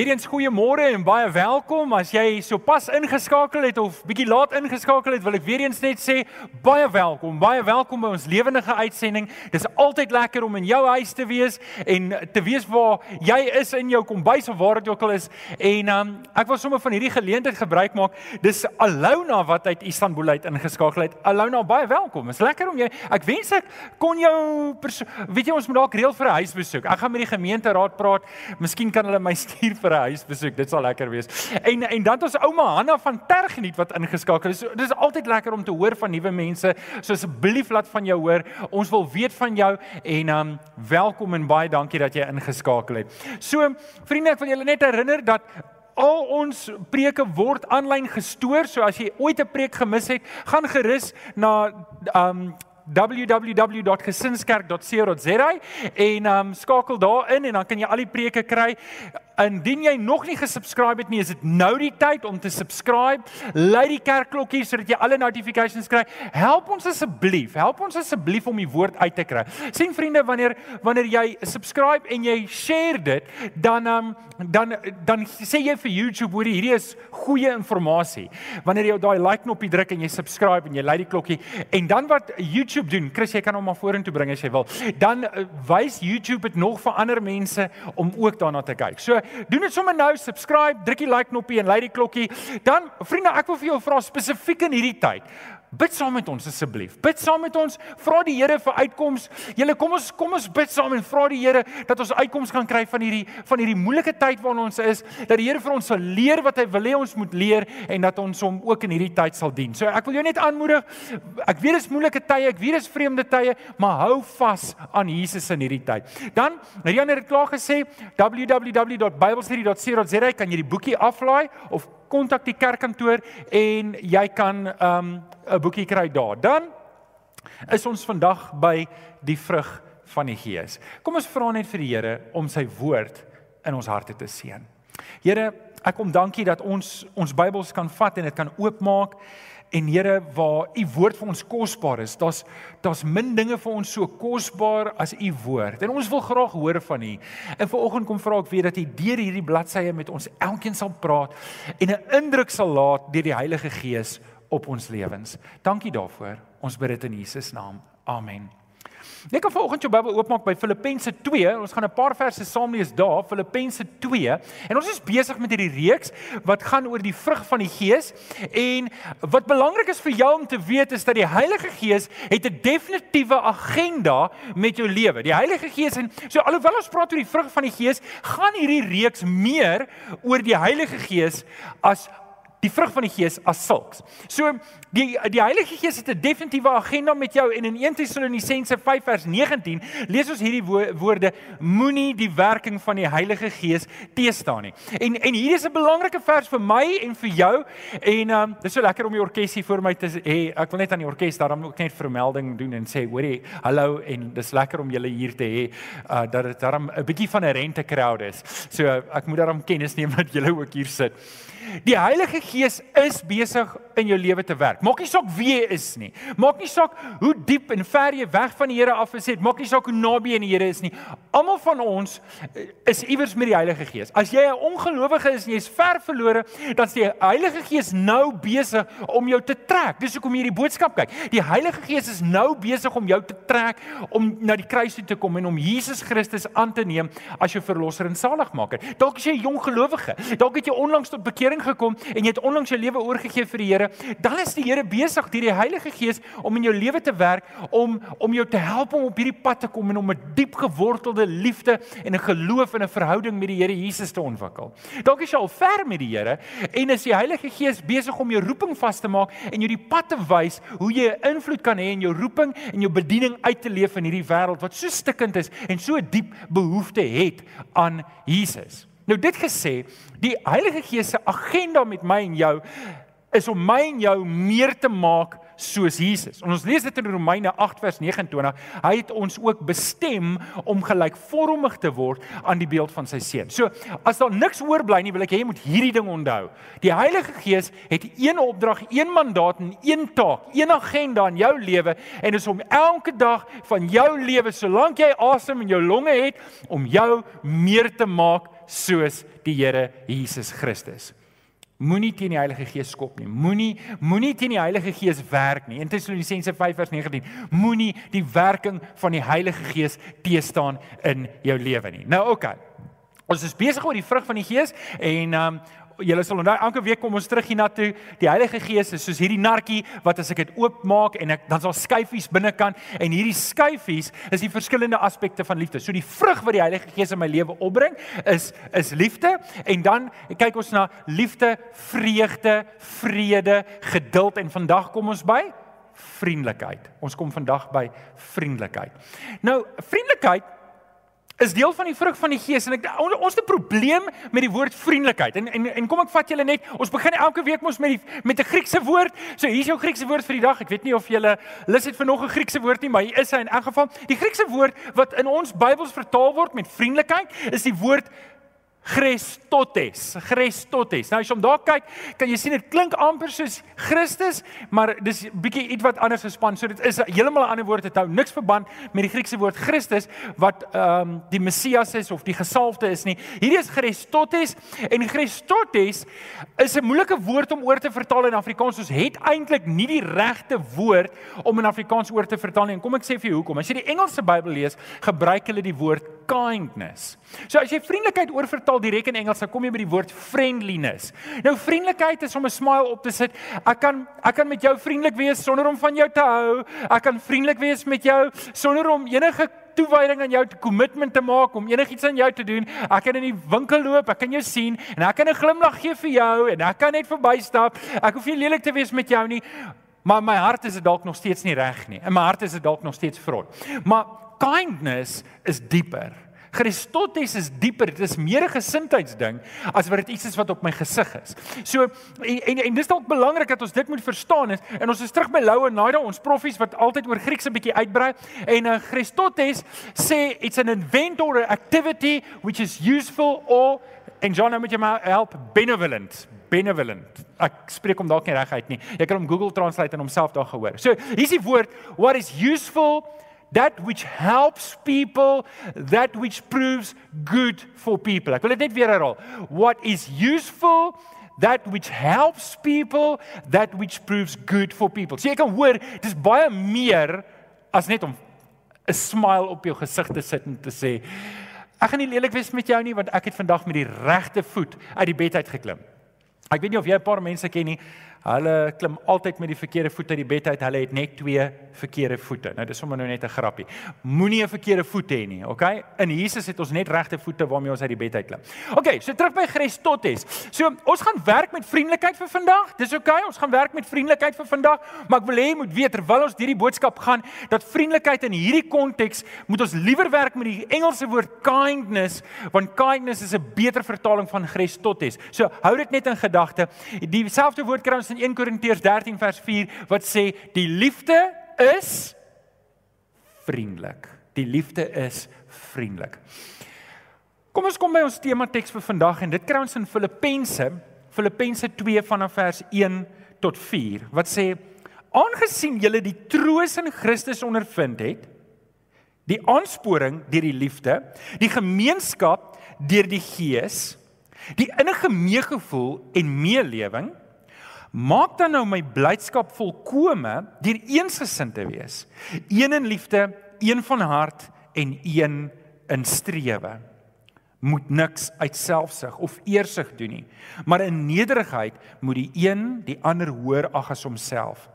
Weereens goeiemôre en baie welkom. As jy sopas ingeskakel het of bietjie laat ingeskakel het, wil ek weer eens net sê baie welkom. Baie welkom by ons lewendige uitsending. Dis altyd lekker om in jou huis te wees en te weet waar jy is in jou kombuis of waar dit ook al is. En um, ek wil sommer van hierdie geleentheid gebruik maak. Dis Alona wat uit Istanbul uit ingeskakel het. Alona, baie welkom. Is lekker om jy. Ek wens ek kon jou weet jy ons moet dalk reël vir 'n huisbesoek. Ek gaan met die gemeenteraad praat. Miskien kan hulle my stuur vir 'n huisbesoek. Dit sal lekker wees. En en dan het ons ouma Hanna van Tergeniet wat ingeskakel is. Dit is altyd lekker om te hoor van nuwe mense. So asseblief laat van jou hoor. Ons wil weet van jou en um welkom en baie dankie dat jy ingeskakel het. So vriende, ek wil julle net herinner dat Al ons preke word aanlyn gestoor, so as jy ooit 'n preek gemis het, gaan gerus na um www.gesinskerk.co.za en um skakel daarin en dan kan jy al die preke kry. Indien jy nog nie gesubscribe het nie, is dit nou die tyd om te subscribe. Lei die kerkklokkie sodat jy alle notifications kry. Help ons asseblief, help ons asseblief om die woord uit te kry. Sien vriende, wanneer wanneer jy subscribe en jy share dit, dan um, dan dan sê jy vir YouTube hoor hierdie is goeie inligting. Wanneer jy daai like knoppie druk en jy subscribe en jy lei die klokkie en dan wat YouTube doen, Chris, jy kan hom maar vorentoe bring as jy wil. Dan uh, wys YouTube dit nog vir ander mense om ook daarna te kyk. So doen dit sommer nou, subscribe, druk die like knoppie en lei die klokkie. Dan vriende, ek wil vir jou vra spesifiek in hierdie tyd. Bid saam met ons asseblief. Bid saam met ons. Vra die Here vir uitkoms. Julle kom ons kom ons bid saam en vra die Here dat ons uitkoms kan kry van hierdie van hierdie moeilike tyd waarin ons is. Dat die Here vir ons sal leer wat hy wil hê ons moet leer en dat ons hom ook in hierdie tyd sal dien. So ek wil jou net aanmoedig. Ek weet dit is moeilike tye, ek weet dit is vreemde tye, maar hou vas aan Jesus in hierdie tyd. Dan Rian het klaar gesê www.biblestudy.co.za kan jy die boekie aflaai of kontak die kerkkantoor en jy kan um 'n boekie kry daar. Dan is ons vandag by die vrug van die Gees. Kom ons vra net vir die Here om sy woord in ons harte te seën. Here, ek kom dankie dat ons ons Bybels kan vat en dit kan oopmaak En Here, waar u woord vir ons kosbaar is, daar's daar's min dinge vir ons so kosbaar as u woord. En ons wil graag hoor van u. En vanoggend kom vra ek weer dat u deur hierdie bladsye met ons elkeen sal praat en 'n indruk sal laat deur die Heilige Gees op ons lewens. Dankie daarvoor. Ons bid dit in Jesus naam. Amen. Net kan vanoggend jou Bybel oopmaak by Filippense 2. Ons gaan 'n paar verse saam lees daar, Filippense 2. En ons is besig met hierdie reeks wat gaan oor die vrug van die Gees. En wat belangrik is vir jou om te weet is dat die Heilige Gees het 'n definitiewe agenda met jou lewe. Die Heilige Gees en so alhoewel ons praat oor die vrug van die Gees, gaan hierdie reeks meer oor die Heilige Gees as die vrug van die Gees as sulks. So die die Heilige Gees het 'n definitiewe agenda met jou en in 1 Tessalonisense 5 vers 19 lees ons hierdie woorde moenie die werking van die Heilige Gees teestaan nie. En en hier is 'n belangrike vers vir my en vir jou en um dis so lekker om die orkes hier voor my te hê. Ek wil net aan die orkes daarom ook net vermelding doen en sê hoorie hallo en dis lekker om julle hier te hê uh dat dit daarom 'n bietjie van 'n rente crowd is. So ek moet daarom kennis neem dat julle ook hier sit. Die Heilige Gees is besig in jou lewe te werk. Maak nie saak wie jy is nie. Maak nie saak hoe diep en ver jy weg van die Here af is nie. Maak nie saak hoe naby aan die Here is nie. Almal van ons eh, is iewers met die Heilige Gees. As jy 'n ongelowige is en jy's ver verlore, dan is die Heilige Gees nou besig om jou te trek. Dis hoekom jy hierdie boodskap kyk. Die Heilige Gees is nou besig om jou te trek om na die kruis toe te kom en om Jesus Christus aan te neem as jou verlosser en saligmaker. Dalk is jy 'n jong gelowige. Dalk het jy onlangs tot bekering gekom en jy het onlangs jou lewe oorgegee vir die Here dan is die Here besig deur die Heilige Gees om in jou lewe te werk om om jou te help om op hierdie pad te kom en om 'n diep gewortelde liefde en 'n geloof en 'n verhouding met die Here Jesus te ontwikkel. Dalk is jy al ver met die Here en is die Heilige Gees besig om jou roeping vas te maak en jou die pad te wys hoe jy 'n invloed kan hê in jou roeping en jou bediening uit te leef in hierdie wêreld wat so stikkend is en so diep behoefte het aan Jesus. Nou dit gesê, die Heilige Gees se agenda met my en jou is om my en jou meer te maak soos Jesus. En ons lees dit in Romeine 8 vers 29. Hy het ons ook bestem om gelykvormig te word aan die beeld van sy seun. So, as daar niks oorbly nie, wil ek hê jy moet hierdie ding onthou. Die Heilige Gees het een opdrag, een mandaat en een taak, een agenda in jou lewe en dit is om elke dag van jou lewe, solank jy asem in jou longe het, om jou meer te maak soos die Here Jesus Christus. Moenie teen die Heilige Gees skop nie. Moenie moenie teen die Heilige Gees werk nie. In Tessalonisense 5:19 moenie die werking van die Heilige Gees teestaan in jou lewe nie. Nou oké. Okay. Ons is besig oor die vrug van die Gees en um, julle sal onthou elke week kom ons terug hiernatoe. Die Heilige Gees is soos hierdie nartjie wat as ek dit oopmaak en ek dan sal skyfies binnekant en hierdie skyfies is die verskillende aspekte van liefde. So die vrug wat die Heilige Gees in my lewe opbring is is liefde en dan kyk ons na liefde, vreugde, vrede, geduld en vandag kom ons by vriendelikheid. Ons kom vandag by vriendelikheid. Nou, vriendelikheid is deel van die vrug van die Gees en ek ons het 'n probleem met die woord vriendelikheid. En en en kom ek vat julle net, ons begin elke week mos met die met 'n Griekse woord. So hier's jou Griekse woord vir die dag. Ek weet nie of julle lus het vir nog 'n Griekse woord nie, maar hier is hy in elk geval. Die Griekse woord wat in ons Bybels vertaal word met vriendelikheid is die woord Christotes, Christotes. Nou as jy om daar kyk, kan jy sien dit klink amper soos Christus, maar dis bietjie iets wat anders gespan. So dit is heeltemal 'n ander woord. Dit hou niks verband met die Griekse woord Christus wat ehm um, die Messias is of die gesalfde is nie. Hierdie is Christotes en Christotes is 'n moeilike woord om oor te vertaal in Afrikaans. Ons het eintlik nie die regte woord om in Afrikaans oor te vertaal nie. En kom ek sê vir jou hoekom. As jy die Engelse Bybel lees, gebruik hulle die woord kindness. So as jy vriendelikheid oorvertaal direk in Engels, dan kom jy by die woord friendliness. Nou vriendelikheid is om 'n smile op te sit. Ek kan ek kan met jou vriendelik wees sonder om van jou te hou. Ek kan vriendelik wees met jou sonder om enige toewyding aan jou te commitment te maak om enigiets aan jou te doen. Ek kan in die winkel loop, ek kan jou sien en ek kan 'n glimlag gee vir jou en ek kan net verbystap. Ek hoef nie lelik te wees met jou nie. Maar my hart is dalk nog steeds nie reg nie. In my hart is dit dalk nog steeds vrot. Maar kindness is dieper. Christotes is dieper, dit is meer 'n gesindheidsding as wat dit iets is wat op my gesig is. So en en, en dis dalk belangrik dat ons dit moet verstaan is en ons is terug by Lou en Naida, ons proffies wat altyd oor Grieks 'n bietjie uitbrei en uh, Christotes sê it's an event or an activity which is useful or en John nou moet jy my help benevolent benevolent. Ek spreek hom dalk nie reg uit nie. Jy kan hom Google Translate en homself daar gehoor. So, hier's die woord what is useful that which helps people that which proves good for people. Ek wil dit net weer herhaal. What is useful that which helps people that which proves good for people. So jy kan hoor dis baie meer as net om 'n smile op jou gesig te sit en te sê ek gaan nie lelik wees met jou nie want ek het vandag met die regte voet uit die bed uit geklim. Ek weet nie of jy 'n paar mense ken nie Hulle klim altyd met die verkeerde voet uit die bed uit. Hulle het net twee verkeerde voete. Nou dis sommer nou net 'n grappie. Moenie 'n verkeerde voet hê nie, okay? In Jesus het ons net regte voete waarmee ons uit die bed uit klim. Okay, so terug by Christotes. So ons gaan werk met vriendelikheid vir vandag. Dis okay, ons gaan werk met vriendelikheid vir vandag, maar ek wil hê jy moet weet terwyl ons hierdie boodskap gaan dat vriendelikheid in hierdie konteks moet ons liewer werk met die Engelse woord kindness, want kindness is 'n beter vertaling van Christotes. So hou dit net in gedagte. Dieselfde woord kry ons in 1 Korintiërs 13 vers 4 wat sê die liefde is vriendelik. Die liefde is vriendelik. Kom ons kom by ons tema teks vir vandag en dit kry ons in Filippense, Filippense 2 vanaf vers 1 tot 4 wat sê aangesien julle die troos in Christus ondervind het, die aansporing deur die liefde, die gemeenskap deur die Gees, die innige meegevoel en meelewing Maak dan nou my blydskap volkome deur eensgesind te wees. Een in liefde, een van hart en een in strewe. Moet niks uit selfsug of eersug doen nie, maar in nederigheid moet die een die ander hoër ag as homself.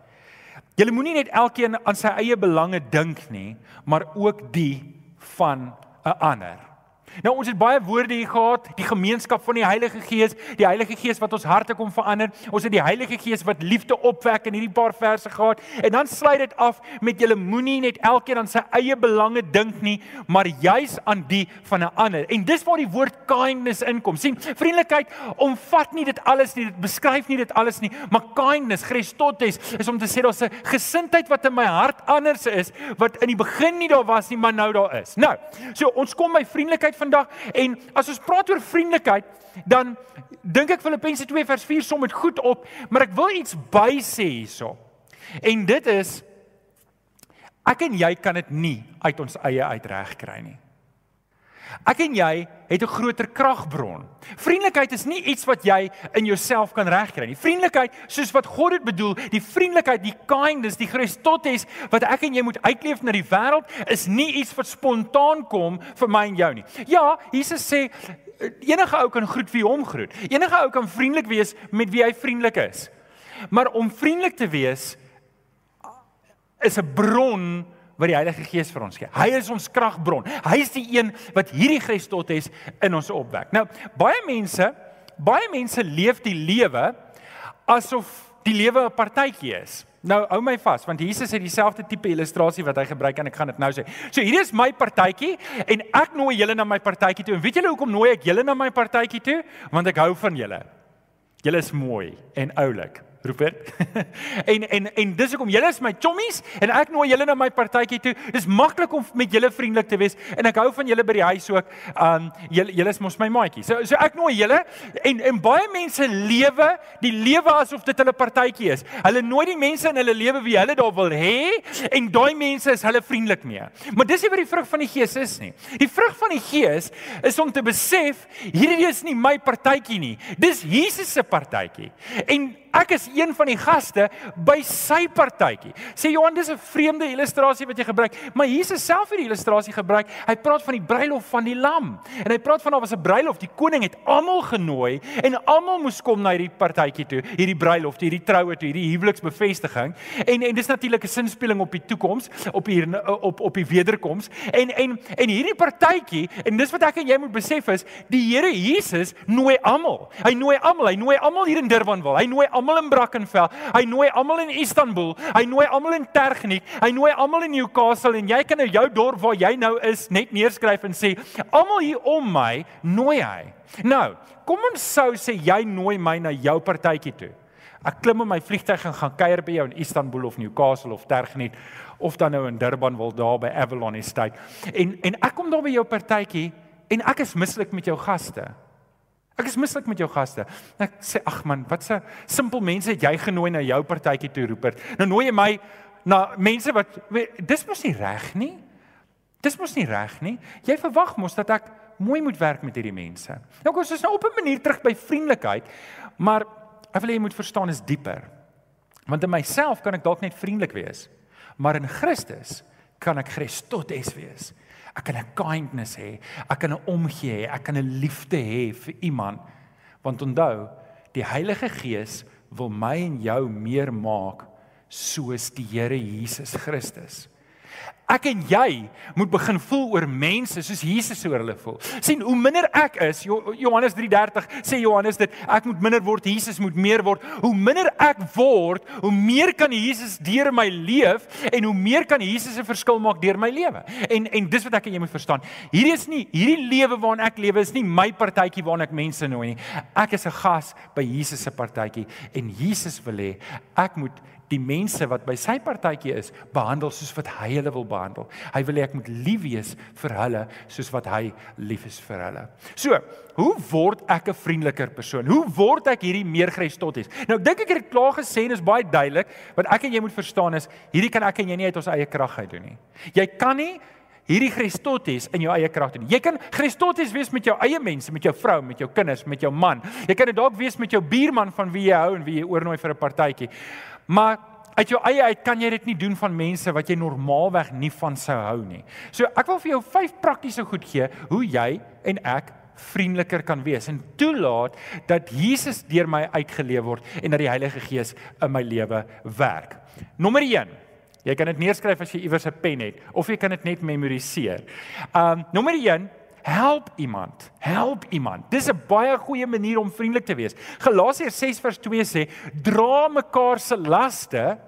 Jy moenie net elkeen aan sy eie belange dink nie, maar ook die van 'n ander. Nou ons het baie woorde hier gehad, die gemeenskap van die Heilige Gees, die Heilige Gees wat ons harte kom verander. Ons het die Heilige Gees wat liefde opwek in hierdie paar verse gehad. En dan sluit dit af met julle moenie net elkeen aan sy eie belange dink nie, maar juis aan die van 'n ander. En dis waar die woord kindness inkom. sien, vriendelikheid omvat nie dit alles nie, dit beskryf nie dit alles nie, maar kindness, Christotes, is om te sê daar's 'n gesindheid wat in my hart anders is wat in die begin nie daar was nie, maar nou daar is. Nou, so ons kom by vriendelikheid vandag en as ons praat oor vriendelikheid, dan dink ek Filippense 2 vers 4 som dit goed op, maar ek wil iets by sê hierso. En dit is ek en jy kan dit nie uit ons eie uit reg kry nie. Ek en jy het 'n groter kragbron. Vriendelikheid is nie iets wat jy in jouself kan regkry nie. Vriendelikheid, soos wat God dit bedoel, die vriendelikheid, die kindness, die Christus wat ek en jy moet uitleef na die wêreld, is nie iets wat spontaan kom vir my en jou nie. Ja, Jesus sê enige ou kan groet wie hom groet. Enige ou kan vriendelik wees met wie hy vriendelik is. Maar om vriendelik te wees is 'n bron wat die Heilige Gees vir ons gee. Hy is ons kragbron. Hy is die een wat hierdie Christus in ons opwek. Nou, baie mense, baie mense leef die lewe asof die lewe 'n partytjie is. Nou hou my vas want Jesus het dieselfde tipe illustrasie wat hy gebruik en ek gaan dit nou sê. So hier is my partytjie en ek nooi julle na my partytjie toe. En weet julle hoekom nooi ek julle na my partytjie toe? Want ek hou van julle. Julle is mooi en oulik. Rupert. en en en dis hoekom julle is my chommies en ek nooi julle na my partytjie toe. Dis maklik om met julle vriendelik te wees en ek hou van julle by die huis ook. Um julle julle is mos my maatjie. So so ek nooi julle en en baie mense lewe die lewe asof dit hulle partytjie is. Hulle nooi die mense in hulle lewe wie hulle daar wil hê en daai mense is hulle vriendelik mee. Maar dis nie wat die vrug van die Gees is nie. Die vrug van die Gees is om te besef hierdie is nie my partytjie nie. Dis Jesus se partytjie. En ek is een van die gaste by sy partytjie. Sê Johan, dis 'n vreemde illustrasie wat jy gebruik, maar Jesus self het die illustrasie gebruik. Hy praat van die bruilof van die lam. En hy praat van daar was 'n bruilof, die koning het almal genooi en almal moes kom na hierdie partytjie toe, hierdie bruilof, hierdie troue toe, hierdie huweliksbevestiging. En en dis natuurlik 'n sinspeling op die toekoms, op hier op op die wederkoms. En en en hierdie partytjie, en dis wat ek en jy moet besef is, die Here Jesus nooi almal. Hy nooi almal, hy nooi almal hier in Durbanville. Hy nooi almal in Brackenfell. Hy nooi almal in Istanbul. Hy nooi almal in Tergniek. Hy nooi almal in Newcastle en jy kan in jou dorp waar jy nou is net neerskryf en sê almal hier om my nooi hy. Nou, kom ons sou sê jy nooi my na jou partytjie toe. Ek klim in my vliegtyg en gaan kuier by jou in Istanbul of Newcastle of Tergniek of dan nou in Durban wil daar by Avalon Estate. En en ek kom daar by jou partytjie en ek is mislik met jou gaste. Ek is mislik met jou gaste. Ek sê ag man, wat 'n simpel mense het jy genooi na jou partytjie toe Rupert. Nou nooi jy my na mense wat dis mos nie reg nie. Dis mos nie reg nie. Jy verwag mos dat ek mooi moet werk met hierdie mense. Nou kom ons nou op 'n manier terug by vriendelikheid, maar ek wil hê jy moet verstaan is dieper. Want in myself kan ek dalk net vriendelik wees, maar in Christus kan ek Christus wees. Ek kan 'n kindness hê, ek kan 'n omgee hê, ek kan 'n liefde hê vir iemand. Want onthou, die Heilige Gees wil my en jou meer maak soos die Here Jesus Christus. Ek en jy moet begin voel oor mense soos Jesus oor hulle voel. sien hoe minder ek is, Johannes 3:30 sê Johannes dit, ek moet minder word, Jesus moet meer word. Hoe minder ek word, hoe meer kan Jesus deur my leef en hoe meer kan Jesus 'n verskil maak deur my lewe. En en dis wat ek en jy moet verstaan. Hierdie is nie hierdie lewe waarin ek lewe is nie my partytjie waarin ek mense nooi nie. Ek is 'n gas by Jesus se partytjie en Jesus wil hê ek moet die mense wat by sy partytjie is, behandel soos wat hy hulle wil behandel. Hy wil hê ek moet lief wees vir hulle soos wat hy lief is vir hulle. So, hoe word ek 'n vriendeliker persoon? Hoe word ek hierdie meer Christus? Nou dink ek het dit klaar gesê en is baie duidelik wat ek en jy moet verstaan is, hierdie kan ek en jy nie uit ons eie krag uit doen nie. Jy kan nie hierdie Christus in jou eie krag doen. Jy kan Christus wees met jou eie mense, met jou vrou, met jou kinders, met jou man. Jy kan dit dalk wees met jou buurman van wie jy hou en wie jy oornooi vir 'n partytjie. Maar uit jou eie uit kan jy dit nie doen van mense wat jy normaalweg nie van sou hou nie. So ek wil vir jou vyf praktiese goed gee hoe jy en ek vriendeliker kan wees en toelaat dat Jesus deur my uitgeleef word en dat die Heilige Gees in my lewe werk. Nommer 1. Jy kan dit neerskryf as jy iewers 'n pen het of jy kan dit net memoriseer. Um nommer 1 help iemand. Help iemand. Dis 'n baie goeie manier om vriendelik te wees. Galasiërs 6:2 sê: "Dra mekaar se laste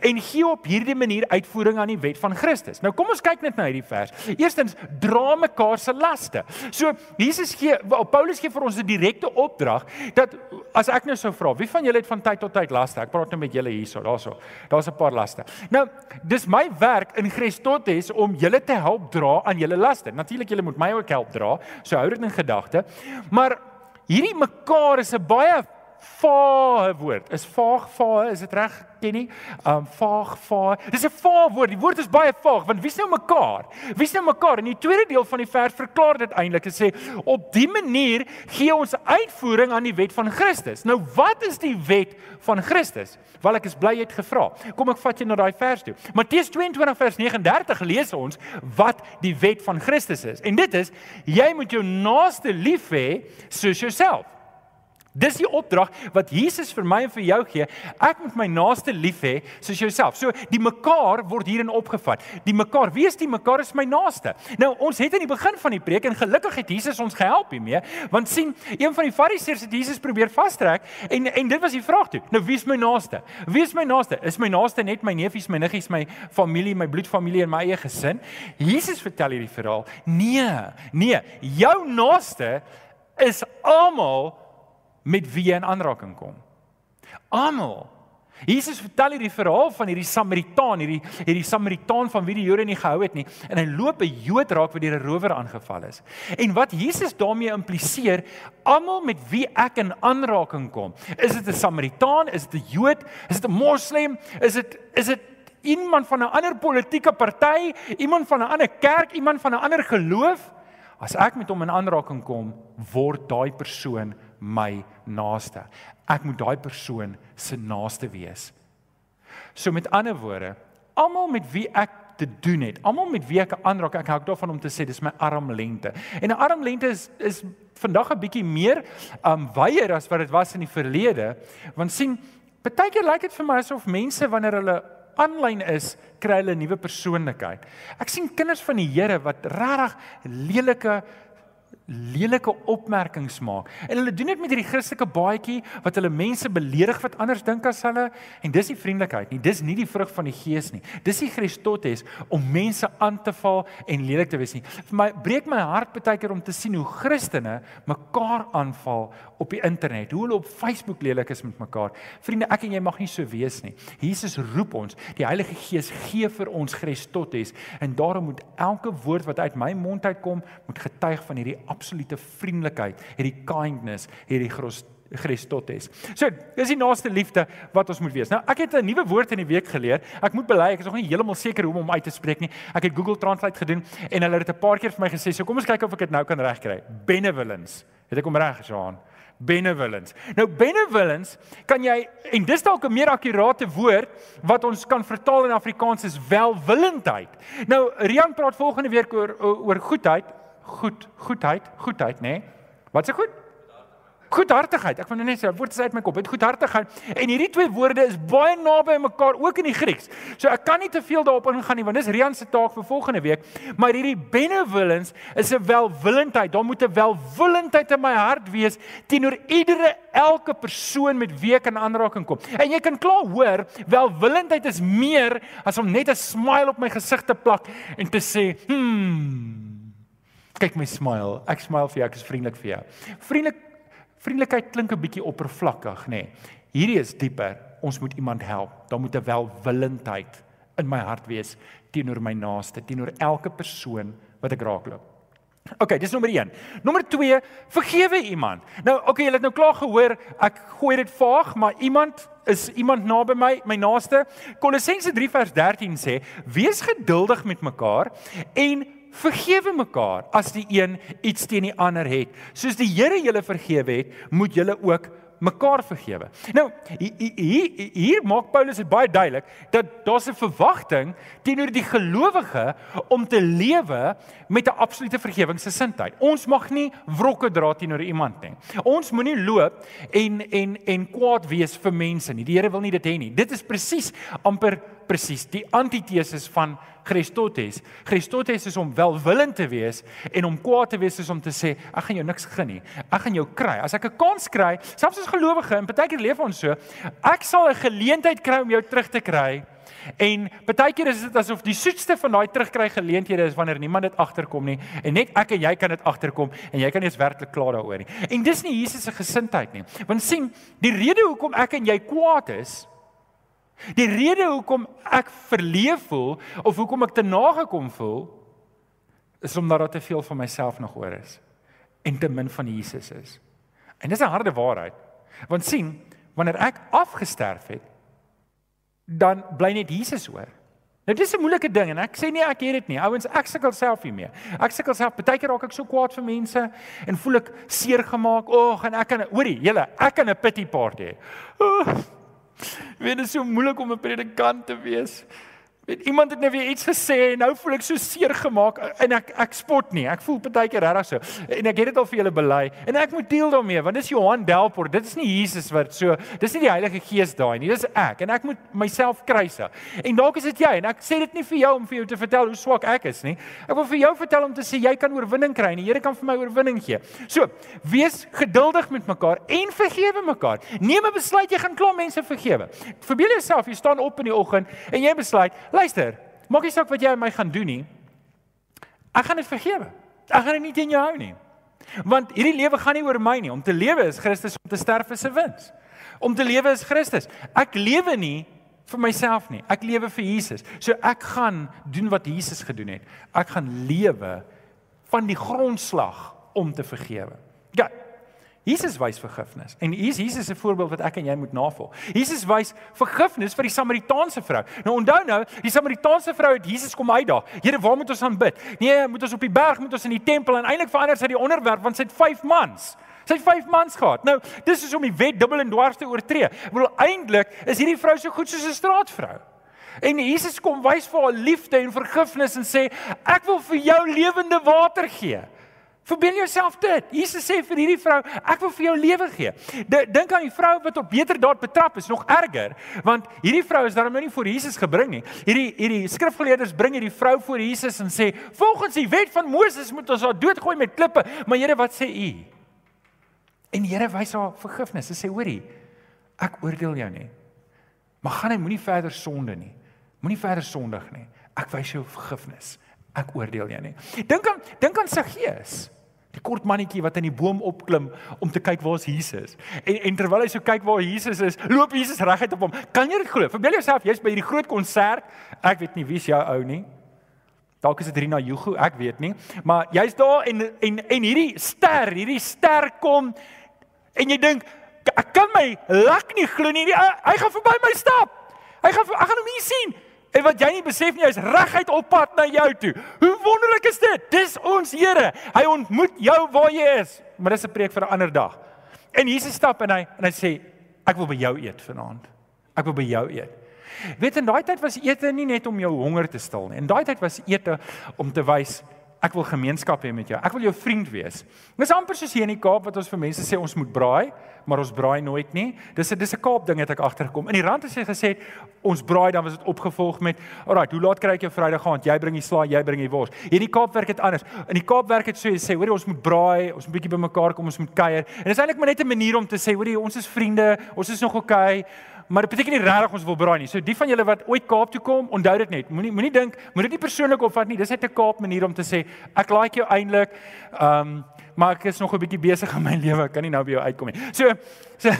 en gee op hierdie manier uitvoering aan die wet van Christus." Nou kom ons kyk net na hierdie vers. Eerstens, dra mekaar se laste. So Jesus gee Paulus gee vir ons 'n direkte opdrag dat as ek nou sou vra, wie van julle het van tyd tot tyd laste? Ek praat nou met julle hierso, daarso. Daar's 'n paar laste. Nou, dis my werk in Christus om julle te help dra aan julle laste. Natuurlik julle moet my ook help dra. So hou dit in gedagte. Maar hierdie mekaar is 'n baie vae woord. Is vaag vae, is dit reg, Kenny? Um vaag vae. Dis 'n vaag woord. Die woord is baie vaag want wie's nou mekaar? Wie's nou mekaar? In die tweede deel van die vers verklaar dit eintlik en sê op die manier gee ons uitvoering aan die wet van Christus. Nou wat is die wet van Christus? Wel ek is bly jy het gevra. Kom ek vat jou na daai vers toe. Matteus 22 vers 39 lees ons wat die wet van Christus is. En dit is jy moet jou naaste lief hê soos jouself. Dis die opdrag wat Jesus vir my en vir jou gee. Ek moet my naaste lief hê soos jouself. So die mekaar word hierin opgevat. Die mekaar, wie is die mekaar is my naaste. Nou ons het aan die begin van die preek en gelukkig het Jesus ons gehelp hiermee, want sien, een van die fariseërs het Jesus probeer vastrek en en dit was die vraag toe. Nou wie is my naaste? Wie is my naaste? Is my naaste net my neefies, my niggies, my familie, my bloedfamilie en my eie gesin? Jesus vertel hierdie verhaal. Nee, nee, jou naaste is almal met wie jy in aanraking kom. Almal. Jesus vertel hierdie verhaal van hierdie Samaritaan, hierdie hierdie Samaritaan van wie die Jode nie gehou het nie en hy loop 'n Jood raak wat deur 'n rower aangeval is. En wat Jesus daarmee impliseer, almal met wie ek in aanraking kom, is dit 'n Samaritaan, is dit 'n Jood, is dit 'n Moslem, is dit is dit iemand van 'n ander politieke party, iemand van 'n ander kerk, iemand van 'n ander geloof, as ek met hom in aanraking kom, word daai persoon my naaste. Ek moet daai persoon se naaste wees. So met ander woorde, almal met wie ek te doen het, almal met wie ek aanraak, ek hou daarvan om te sê dis my armlengte. En 'n armlengte is is vandag 'n bietjie meer um wyeer as wat dit was in die verlede, want sien, baie keer lyk dit vir my asof mense wanneer hulle aanlyn is, kry hulle 'n nuwe persoonlikheid. Ek sien kinders van die Here wat regtig lelike lelike opmerkings maak. En hulle doen dit met hierdie Christelike baadjie wat hulle mense beledig wat anders dink as hulle en dis nie vriendelikheid nie. Dis nie die vrug van die Gees nie. Dis nie Christus om mense aan te val en lelik te wees nie. Vir my breek my hart baie keer om te sien hoe Christene mekaar aanval op die internet. Hoe hulle op Facebook lelik is met mekaar. Vriende, ek en jy mag nie so wees nie. Jesus roep ons. Die Heilige Gees gee vir ons Christus en daarom moet elke woord wat uit my mond uitkom, moet getuig van hierdie absolute vriendelikheid, hierdie kindness, hierdie Christus. So, dis die naaste liefde wat ons moet wees. Nou, ek het 'n nuwe woord in die week geleer. Ek moet bely, ek is nog nie heeltemal seker hoe om hom uit te spreek nie. Ek het Google Translate gedoen en hulle het dit 'n paar keer vir my gesê. So kom ons kyk of ek dit nou kan regkry. Benevolence. Het ek hom reg gesien? Benevolence. Nou benevolence kan jy en dis dalk 'n meer akkurate woord wat ons kan vertaal in Afrikaans is welwillendheid. Nou Rian praat volgende week oor oor goedheid goed, goedheid, goedheid, nê? Nee? Wat se goed? Goedhartigheid. Ek wil nou net sê, woord is uit my kop. Dit goedhartigheid. En hierdie twee woorde is baie naby aan mekaar ook in die Grieks. So ek kan nie te veel daarop ingaan nie want dis Rian se taak vir volgende week. Maar hierdie benevolence is 'n welwillendheid. Daar moet 'n welwillendheid in my hart wees teenoor iedere elke persoon met wie ek in aanraking kom. En jy kan klaar hoor, welwillendheid is meer as om net 'n smile op my gesig te plak en te sê, "Hmm, Kyk my smile. Ek smile vir jou. Ek is vriendelik vir jou. Vriendelik vriendelikheid klink 'n bietjie oppervlakkig, nê. Nee. Hierdie is dieper. Ons moet iemand help. Daar moet 'n welwillendheid in my hart wees teenoor my naaste, teenoor elke persoon wat ek raakloop. OK, dis nommer 1. Nommer 2, vergewe iemand. Nou, OK, julle het nou klaar gehoor, ek gooi dit vaag, maar iemand is iemand naby my, my naaste. Kolossense 3 vers 13 sê: "Wees geduldig met mekaar en vergewe mekaar as die een iets teen die ander het. Soos die Here julle vergewe het, moet julle ook mekaar vergewe. Nou, hier hier maak Paulus dit baie duidelik dat daar 'n verwagting teenoor die gelowige om te lewe met 'n absolute vergewingsgesindheid. Ons mag nie wrokke dra teenoor iemand nie. Ons moenie loop en en en kwaad wees vir mense nie. Die Here wil nie dit hê nie. Dit is presies amper presies die antiteses van Christus. Christus is om welwillend te wees en om kwaad te wees is om te sê ek gaan jou niks gun nie. Ek gaan jou kry. As ek 'n kans kry, selfs as gelowige en baie keer leef ons so, ek sal 'n geleentheid kry om jou terug te kry. En baie keer is dit asof die soetste van daai terugkry geleenthede is wanneer niemand dit agterkom nie en net ek en jy kan dit agterkom en jy kan nie eens werklik klaar daaroor nie. En dis nie Jesus se gesindheid nie. Want sien, die rede hoekom ek en jy kwaad is, Die rede hoekom ek verleef voel of hoekom ek te nagekom voel is omdat daar te veel van myself nog oor is en te min van Jesus is. En dis 'n harde waarheid. Want sien, wanneer ek afgesterf het, dan bly net Jesus oor. Nou dis 'n moeilike ding en ek sê nie ek het dit nie. Ouens, ek sukkel self hiermee. Ek sukkel self. Partykeer raak ek so kwaad vir mense en voel ek seer gemaak. Ag, en ek kan hoorie, julle, ek kan 'n pity party hê. Oh, Weet dit is so moeilik om 'n predikant te wees. Weet iemand het nou weer iets gesê en nou voel ek so seer gemaak en ek ek spot nie. Ek voel partykeer regtig so. En ek het dit al vir julle bely en ek moet deel daarmee want dis Johan Delport. Dit is nie Jesus wat so dis nie die Heilige Gees daai nie. Dis ek en ek moet myself kruisig. En dalk is dit jy en ek sê dit nie vir jou om vir jou te vertel hoe swak ek is nie. Ek wil vir jou vertel om te sê jy kan oorwinning kry en die Here kan vir my oorwinning gee. So, wees geduldig met mekaar en vergewe mekaar. Neem 'n besluit jy gaan klaar mense vergewe. Verbeel jouself jy staan op in die oggend en jy besluit luister, maak nie saak wat jy aan my gaan doen nie. Ek gaan dit vergewe. Ek gaan dit nie teen jou hou nie. Want hierdie lewe gaan nie oor my nie. Om te lewe is Christus, om te sterf is 'n wins. Om te lewe is Christus. Ek lewe nie vir myself nie. Ek lewe vir Jesus. So ek gaan doen wat Jesus gedoen het. Ek gaan lewe van die grondslag om te vergewe. Ja, Jesus wys vergifnis. En hier is Jesus 'n voorbeeld wat ek en jy moet navolg. Jesus wys vergifnis vir die Samaritaanse vrou. Nou onthou nou, die Samaritaanse vrou het Jesus kom uitdaag. Here, waar moet ons aanbid? Nee, moet ons op die berg, moet ons in die tempel en eintlik verander sy die onderwerp want sy het 5 mans. Sy het 5 mans gehad. Nou, dis is om die wet dubbel en dwars te oortree. Ek bedoel eintlik is hierdie vrou so goed soos 'n straatvrou. En Jesus kom wys vir haar liefde en vergifnis en sê, "Ek wil vir jou lewende water gee." Verbeel jouself dit. Jesus sê vir hierdie vrou, ek wil vir jou lewe gee. Dink aan die vrou wat op beter daad betrap is, nog erger, want hierdie vrou is daarom nou nie voor Jesus gebring nie. Hierdie hierdie skrifgeleerders bring hierdie vrou voor Jesus en sê, "Volgens die wet van Moses moet ons haar doodgooi met klippe." Maar Here, wat sê u? En die Here wys haar vergifnis. Hy sê, "Hoorie, ek oordeel jou nie. Maar gaan jy moenie verder sonde nie. Moenie verder sondig nie. Ek wys jou vergifnis. Ek oordeel jou nie." Dink aan dink aan Saggeus. Die kort mannetjie wat in die boom opklim om te kyk waar is Jesus. En en terwyl hy so kyk waar Jesus is, loop Jesus reguit op hom. Kan jy dit glo? Verbeel jouself jy's by hierdie groot konsert. Ek weet nie wie's jou ou nie. Dalk is dit Rina Jugu, ek weet nie. Maar jy's daar en en en hierdie ster, hierdie ster kom en jy dink ek kan my lak nie glo nie. Hy, hy gaan verby my stap. Hy gaan ek gaan hom hier sien. En wat jy nie besef nie, hy's reguit op pad na jou toe. Hoe wonderlik is dit? Dis ons Here. Hy ontmoet jou waar jy is. Maar dis 'n preek vir 'n ander dag. En Jesus stap en hy en hy sê, ek wil by jou eet vanaand. Ek wil by jou eet. Weet in daai tyd was ete nie net om jou honger te stil nie. In daai tyd was ete om te wys ek wil gemeenskap hê met jou. Ek wil jou vriend wees. Dis amper soos hier in die Kaap wat ons vir mense sê ons moet braai, maar ons braai nooit nie. Dis 'n dis 'n Kaap ding het ek agtergekom. In die rand het sy gesê ons braai dan was dit opgevolg met, "Alraai, hoe laat kry ek jou Vrydag aand? Jy bring die slaai, jy bring die wors." Hier in die Kaap werk dit anders. In die Kaap werk dit so jy sê, "Hoor, ons moet braai, ons moet bietjie bymekaar kom, ons moet kuier." En dis eintlik maar net 'n manier om te sê, "Hoor, ons is vriende, ons is nog oukei." Okay, maar dit beteken nie regtig ons wil braai nie. So die van julle wat ooit Kaap toe kom, onthou dit net. Moenie moenie dink, moet dit nie persoonlik opvat nie. Dis net 'n Kaap manier om te sê ek like jou eintlik. Ehm um, maar ek is nog 'n bietjie besig in my lewe. Ek kan nie nou by jou uitkom nie. So so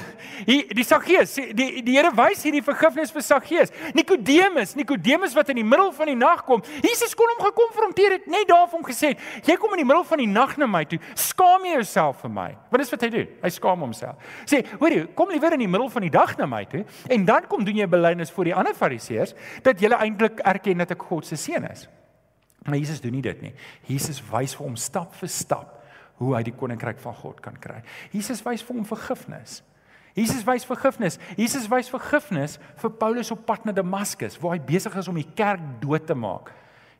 hier die Saggeus, die die Here wys hierdie vergifnis vir Saggeus. Nikodemus, Nikodemus wat in die middel van die nag kom. Jesus kon hom gekonfronteer het net daar van hom gesê, jy kom in die middel van die nag na my toe. Skaam jy jouself vir my? Wat is wat hy doen? Hy skaam homself. Sê, hoor jy, kom liewer in die middel van die dag na my toe en dan kom doen jy belydenis voor die ander Fariseërs dat jy eintlik erken dat ek God se seun is. Maar Jesus doen nie dit nie. Jesus wys vir hom stap vir stap hoe hy die koninkryk van God kan kry. Jesus wys vir hom vergifnis. Jesus wys vergifnis. Jesus wys vergifnis vir Paulus op pad na Damaskus waar hy besig is om die kerk dood te maak.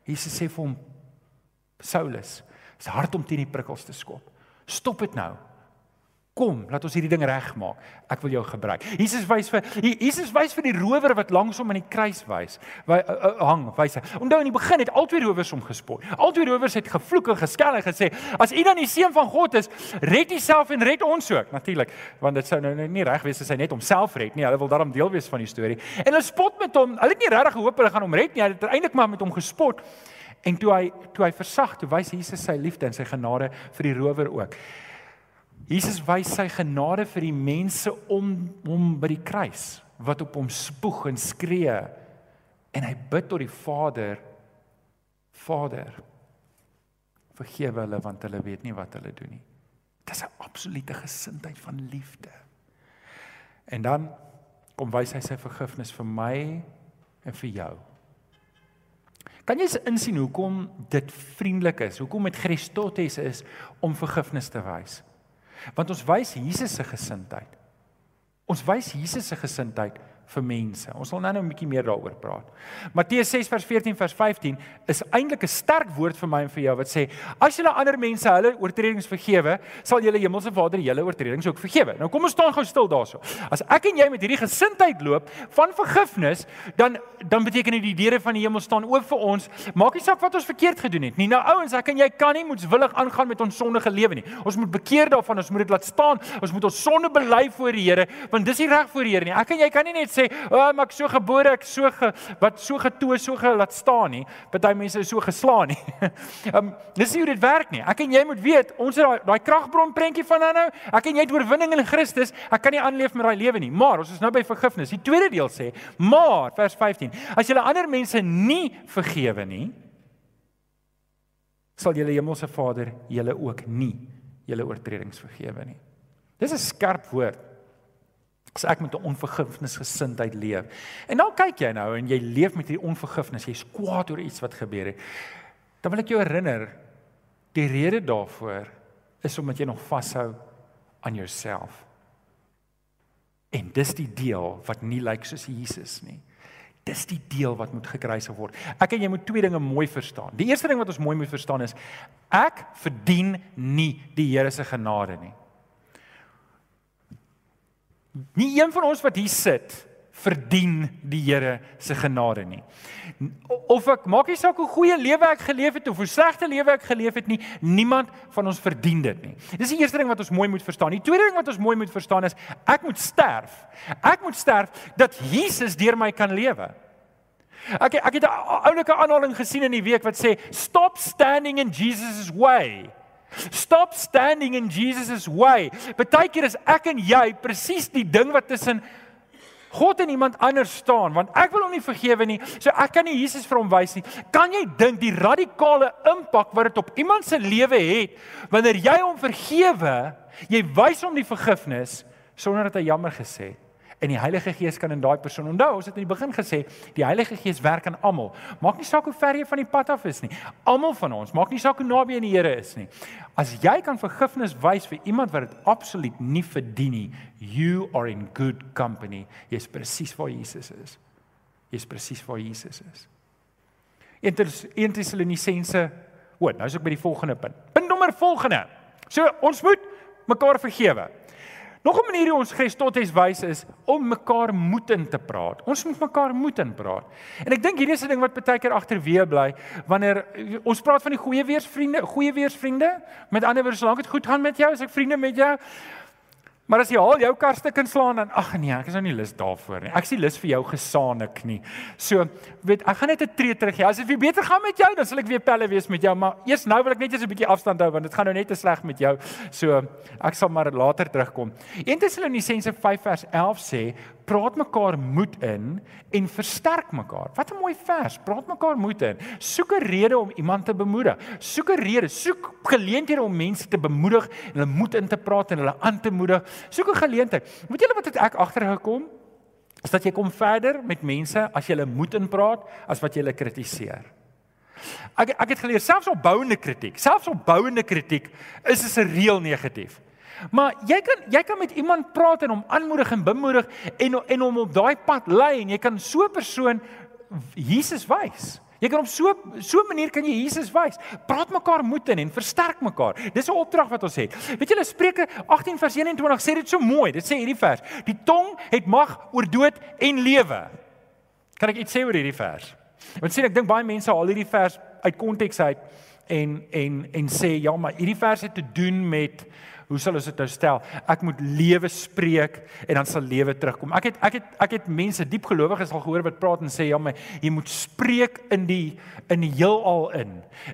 Jesus sê vir hom Saulus, is hard om teen die prikkels te skop. Stop dit nou. Kom, laat ons hierdie ding regmaak. Ek wil jou gebruik. Jesus wys vir Jesus wys vir die rower wat langs hom aan die kruis wys. Wy uh, uh, hang, wys hy. Onthou in die begin het albei rowers hom gespot. Albei rowers het gevloek en geskel en gesê: "As u dan die seun van God is, red u self en red ons ook." Natuurlik, want dit sou nou nie reg wees as hy net homself red nie. Hulle wil daarom deel wees van die storie. En hulle spot met hom. Hulle het nie regtig gehoop hulle gaan hom red nie. Hulle het eintlik maar met hom gespot. En toe hy toe hy versag, toe wys Jesus sy liefde en sy genade vir die rower ook. Jesus wys sy genade vir die mense om hom by die kruis wat op hom spoeg en skree en hy bid tot die Vader Vader vergewe hulle want hulle weet nie wat hulle doen nie. Dis 'n absolute gesindheid van liefde. En dan kom wys hy sy vergifnis vir my en vir jou. Kan jy insien hoekom dit vriendelik is? Hoekom dit Christus is om vergifnis te wys? Want ons wys Jesus se gesindheid. Ons wys Jesus se gesindheid vir mense. Ons sal nou-nou 'n bietjie meer daaroor praat. Matteus 6 vers 14 vers 15 is eintlik 'n sterk woord vir my en vir jou wat sê as julle ander mense hulle oortredings vergewe, sal julle hemelse Vader julle oortredings ook vergewe. Nou kom ons staan gou stil daarso. As ek en jy met hierdie gesindheid loop van vergifnis, dan dan beteken dit die deure van die hemel staan oop vir ons. Maak nie saak wat ons verkeerd gedoen het nie. Nou ouens, ek en jy kan nie moetswillig aangaan met ons sondige lewe nie. Ons moet bekeer daarvan, ons moet dit laat staan. Ons moet ons sonde bely voor die Here, want dis nie reg voor die Here nie. Ek en jy kan nie net sê, "O, oh, maar ek so gebore, ek so ge, wat so getoe, so gelaat staan nie." Party mense is so geslaan nie. Ehm um, dis nie hoe dit werk nie. Ek en jy moet weet, ons het daai daai kragbron prentjie van nou. Ek en jy het oorwinning in Christus. Ek kan nie aanleef met daai lewe nie. Maar ons is nou by vergifnis. Die tweede deel sê, "Maar," vers 15, "as julle ander mense nie vergewe nie, sal julle hemelse Vader julle ook nie julle oortredings vergewe nie." Dis 'n skerp woord as ek met 'n onvergifnisgesindheid leef. En dan kyk jy nou en jy leef met hierdie onvergifnis, jy's kwaad oor iets wat gebeur het. Dan wil ek jou herinner, die rede daarvoor is omdat jy nog vashou aan jouself. En dis die deel wat nie lyk soos Jesus nie. Dis die deel wat moet gekruisig word. Ek en jy moet twee dinge mooi verstaan. Die eerste ding wat ons mooi moet verstaan is ek verdien nie die Here se genade nie. Nie een van ons wat hier sit verdien die Here se genade nie. Of ek maak nie saak hoe goeie lewe ek geleef het of hoe slegte lewe ek geleef het nie, niemand van ons verdien dit nie. Dis die eerste ding wat ons mooi moet verstaan. Die tweede ding wat ons mooi moet verstaan is ek moet sterf. Ek moet sterf dat Jesus deur my kan lewe. Ek ek het 'n oulike aanhaling gesien in die week wat sê stop standing in Jesus' way. Stop standing in Jesus' way. Partykeer is ek en jy presies die ding wat tussen God en iemand anders staan, want ek wil hom nie vergewe nie, so ek kan nie Jesus vir hom wys nie. Kan jy dink die radikale impak wat dit op iemand se lewe het wanneer jy hom vergewe, jy wys hom die vergifnis sonder dat hy jammer gesê het? En die Heilige Gees kan in daai persoon onthou, ons het in die begin gesê, die Heilige Gees werk aan almal. Maak nie saak hoe ver jy van die pad af is nie. Almal van ons, maak nie saak hoe naby aan die Here is nie. As jy kan vergifnis wys vir iemand wat dit absoluut nie verdien nie, you are in good company. Jy's presies waar Jesus is. Jy's presies waar Jesus is. 1 Tessalonisense, o, nou is ek by die volgende punt. Punt nommer volgende. So, ons moet mekaar vergewe. Nog 'n manier hoe ons Christus wys is om mekaar moed in te praat. Ons moet mekaar moed in praat. En ek dink hierdie is 'n ding wat baie keer agterweë bly wanneer ons praat van die goeie weersvriende, goeie weersvriende. Met ander woorde, solank dit goed gaan met jou, as ek vriende met jou, Maar as jy al jou kar stuk inslaan dan ag nee, ek is nou nie lus daarvoor nie. Ek is nie lus vir jou gesaanik nie. So, weet, ek gaan net 'n tree terug gee. As dit weer beter gaan met jou, dan sal ek weer pelle wees met jou, maar eers nou wil ek net eers 'n bietjie afstand hou want dit gaan nou net te sleg met jou. So, ek sal maar later terugkom. 1 Tessalonisense 5 vers 11 sê, praat mekaar moed in en versterk mekaar. Wat 'n mooi vers. Praat mekaar moed in. Soek 'n rede om iemand te bemoedig. Soek 'n rede, soek geleenthede om mense te bemoedig en hulle moed in te praat en hulle aan te moedig. Soek 'n geleentheid. Weet julle wat het ek agtergekom? Is dat jy kom verder met mense as jy hulle moed in praat as wat jy hulle kritiseer. Ek ek het geleer selfs opbouende kritiek, selfs opbouende kritiek is is 'n reël negatief. Maar jy kan jy kan met iemand praat en hom aanmoedig en bemoedig en en hom op daai pad lei en jy kan so 'n persoon Jesus wys. Jy kan op so so 'n manier kan jy Jesus wys. Praat mekaar moed in en versterk mekaar. Dis 'n opdrag wat ons het. Weet julle Spreuke 18 vers 21 sê dit so mooi. Dit sê hierdie vers: Die tong het mag oor dood en lewe. Kan ek iets sê oor hierdie vers? Want sien ek dink baie mense haal hierdie vers uit konteks uit en en en sê ja, maar hierdie vers het te doen met hoe sal ons dit nou stel? Ek moet lewe spreek en dan sal lewe terugkom. Ek het ek het ek het mense diep gelowiges al gehoor wat praat en sê ja, maar jy moet spreek in die in die heelal in.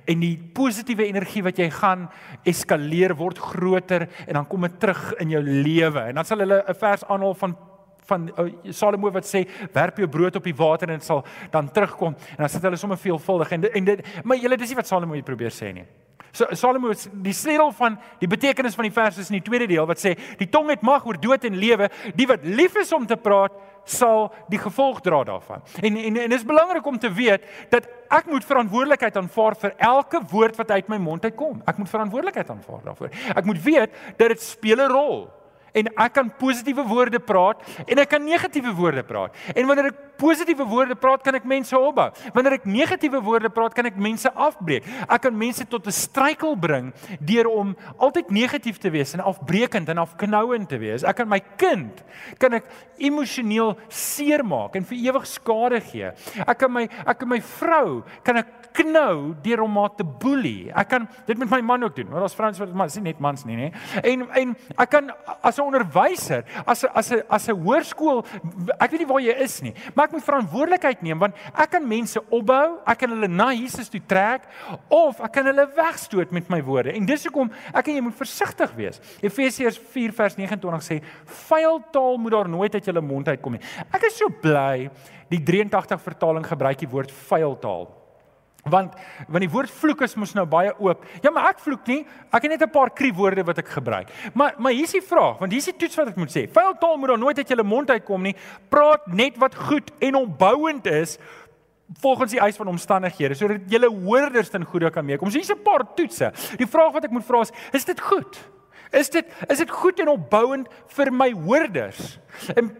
En die positiewe energie wat jy gaan eskaleer word groter en dan kom dit terug in jou lewe. En dan sal hulle 'n vers aanhaal van van uh, Salomo wat sê werp jou brood op die water en dit sal dan terugkom en dan sit hulle sommer veelvuldig en en dit maar julle dis nie wat Salomo probeer sê nie. Salomo die sleutel van die betekenis van die vers is in die tweede deel wat sê die tong het mag oor dood en lewe, die wat lief is om te praat sal die gevolg dra daarvan. En en en is belangrik om te weet dat ek moet verantwoordelikheid aanvaar vir elke woord wat uit my mond uitkom. Ek moet verantwoordelikheid aanvaar daarvoor. Ek moet weet dat dit speel 'n rol en ek kan positiewe woorde praat en ek kan negatiewe woorde praat. En wanneer ek positiewe woorde praat, kan ek mense opbou. Wanneer ek negatiewe woorde praat, kan ek mense afbreek. Ek kan mense tot 'n struikel bring deur om altyd negatief te wees en afbreekend en afknouend te wees. Ek kan my kind kan ek emosioneel seermaak en vir ewig skade gee. Ek kan my ek kan my vrou kan ek knou deur om haar te boelie. Ek kan dit met my man ook doen. Want ons vrouens wat mans, nie net mans nie, nê. En en ek kan as 'n onderwyser, as 'n as 'n as 'n hoërskool, ek weet nie waar jy is nie, maar ek moet verantwoordelikheid neem want ek kan mense opbou, ek kan hulle na Jesus toe trek of ek kan hulle wegstoot met my woorde. En dis hoekom ek en jy moet versigtig wees. Efesiërs 4 vers 29 sê: "Vuil taal moet daar nooit uit julle mond uitkom nie." Ek is so bly die 83 vertaling gebruik die woord vuil taal. Want want die woord vloek is mos nou baie oop. Ja, maar ek vloek nie. Ek het net 'n paar kriekwoorde wat ek gebruik. Maar maar hier's die vraag, want hier's die toets wat ek moet sê. Vuil taal moet dan nooit uit jou mond uitkom nie. Praat net wat goed en opbouend is volgens die eis van omstandighede sodat julle hoorders ten goeie kan meekom. So hier's 'n paar toetse. Die vraag wat ek moet vra is, is dit goed? Is dit is dit goed en opbouend vir my hoorders? En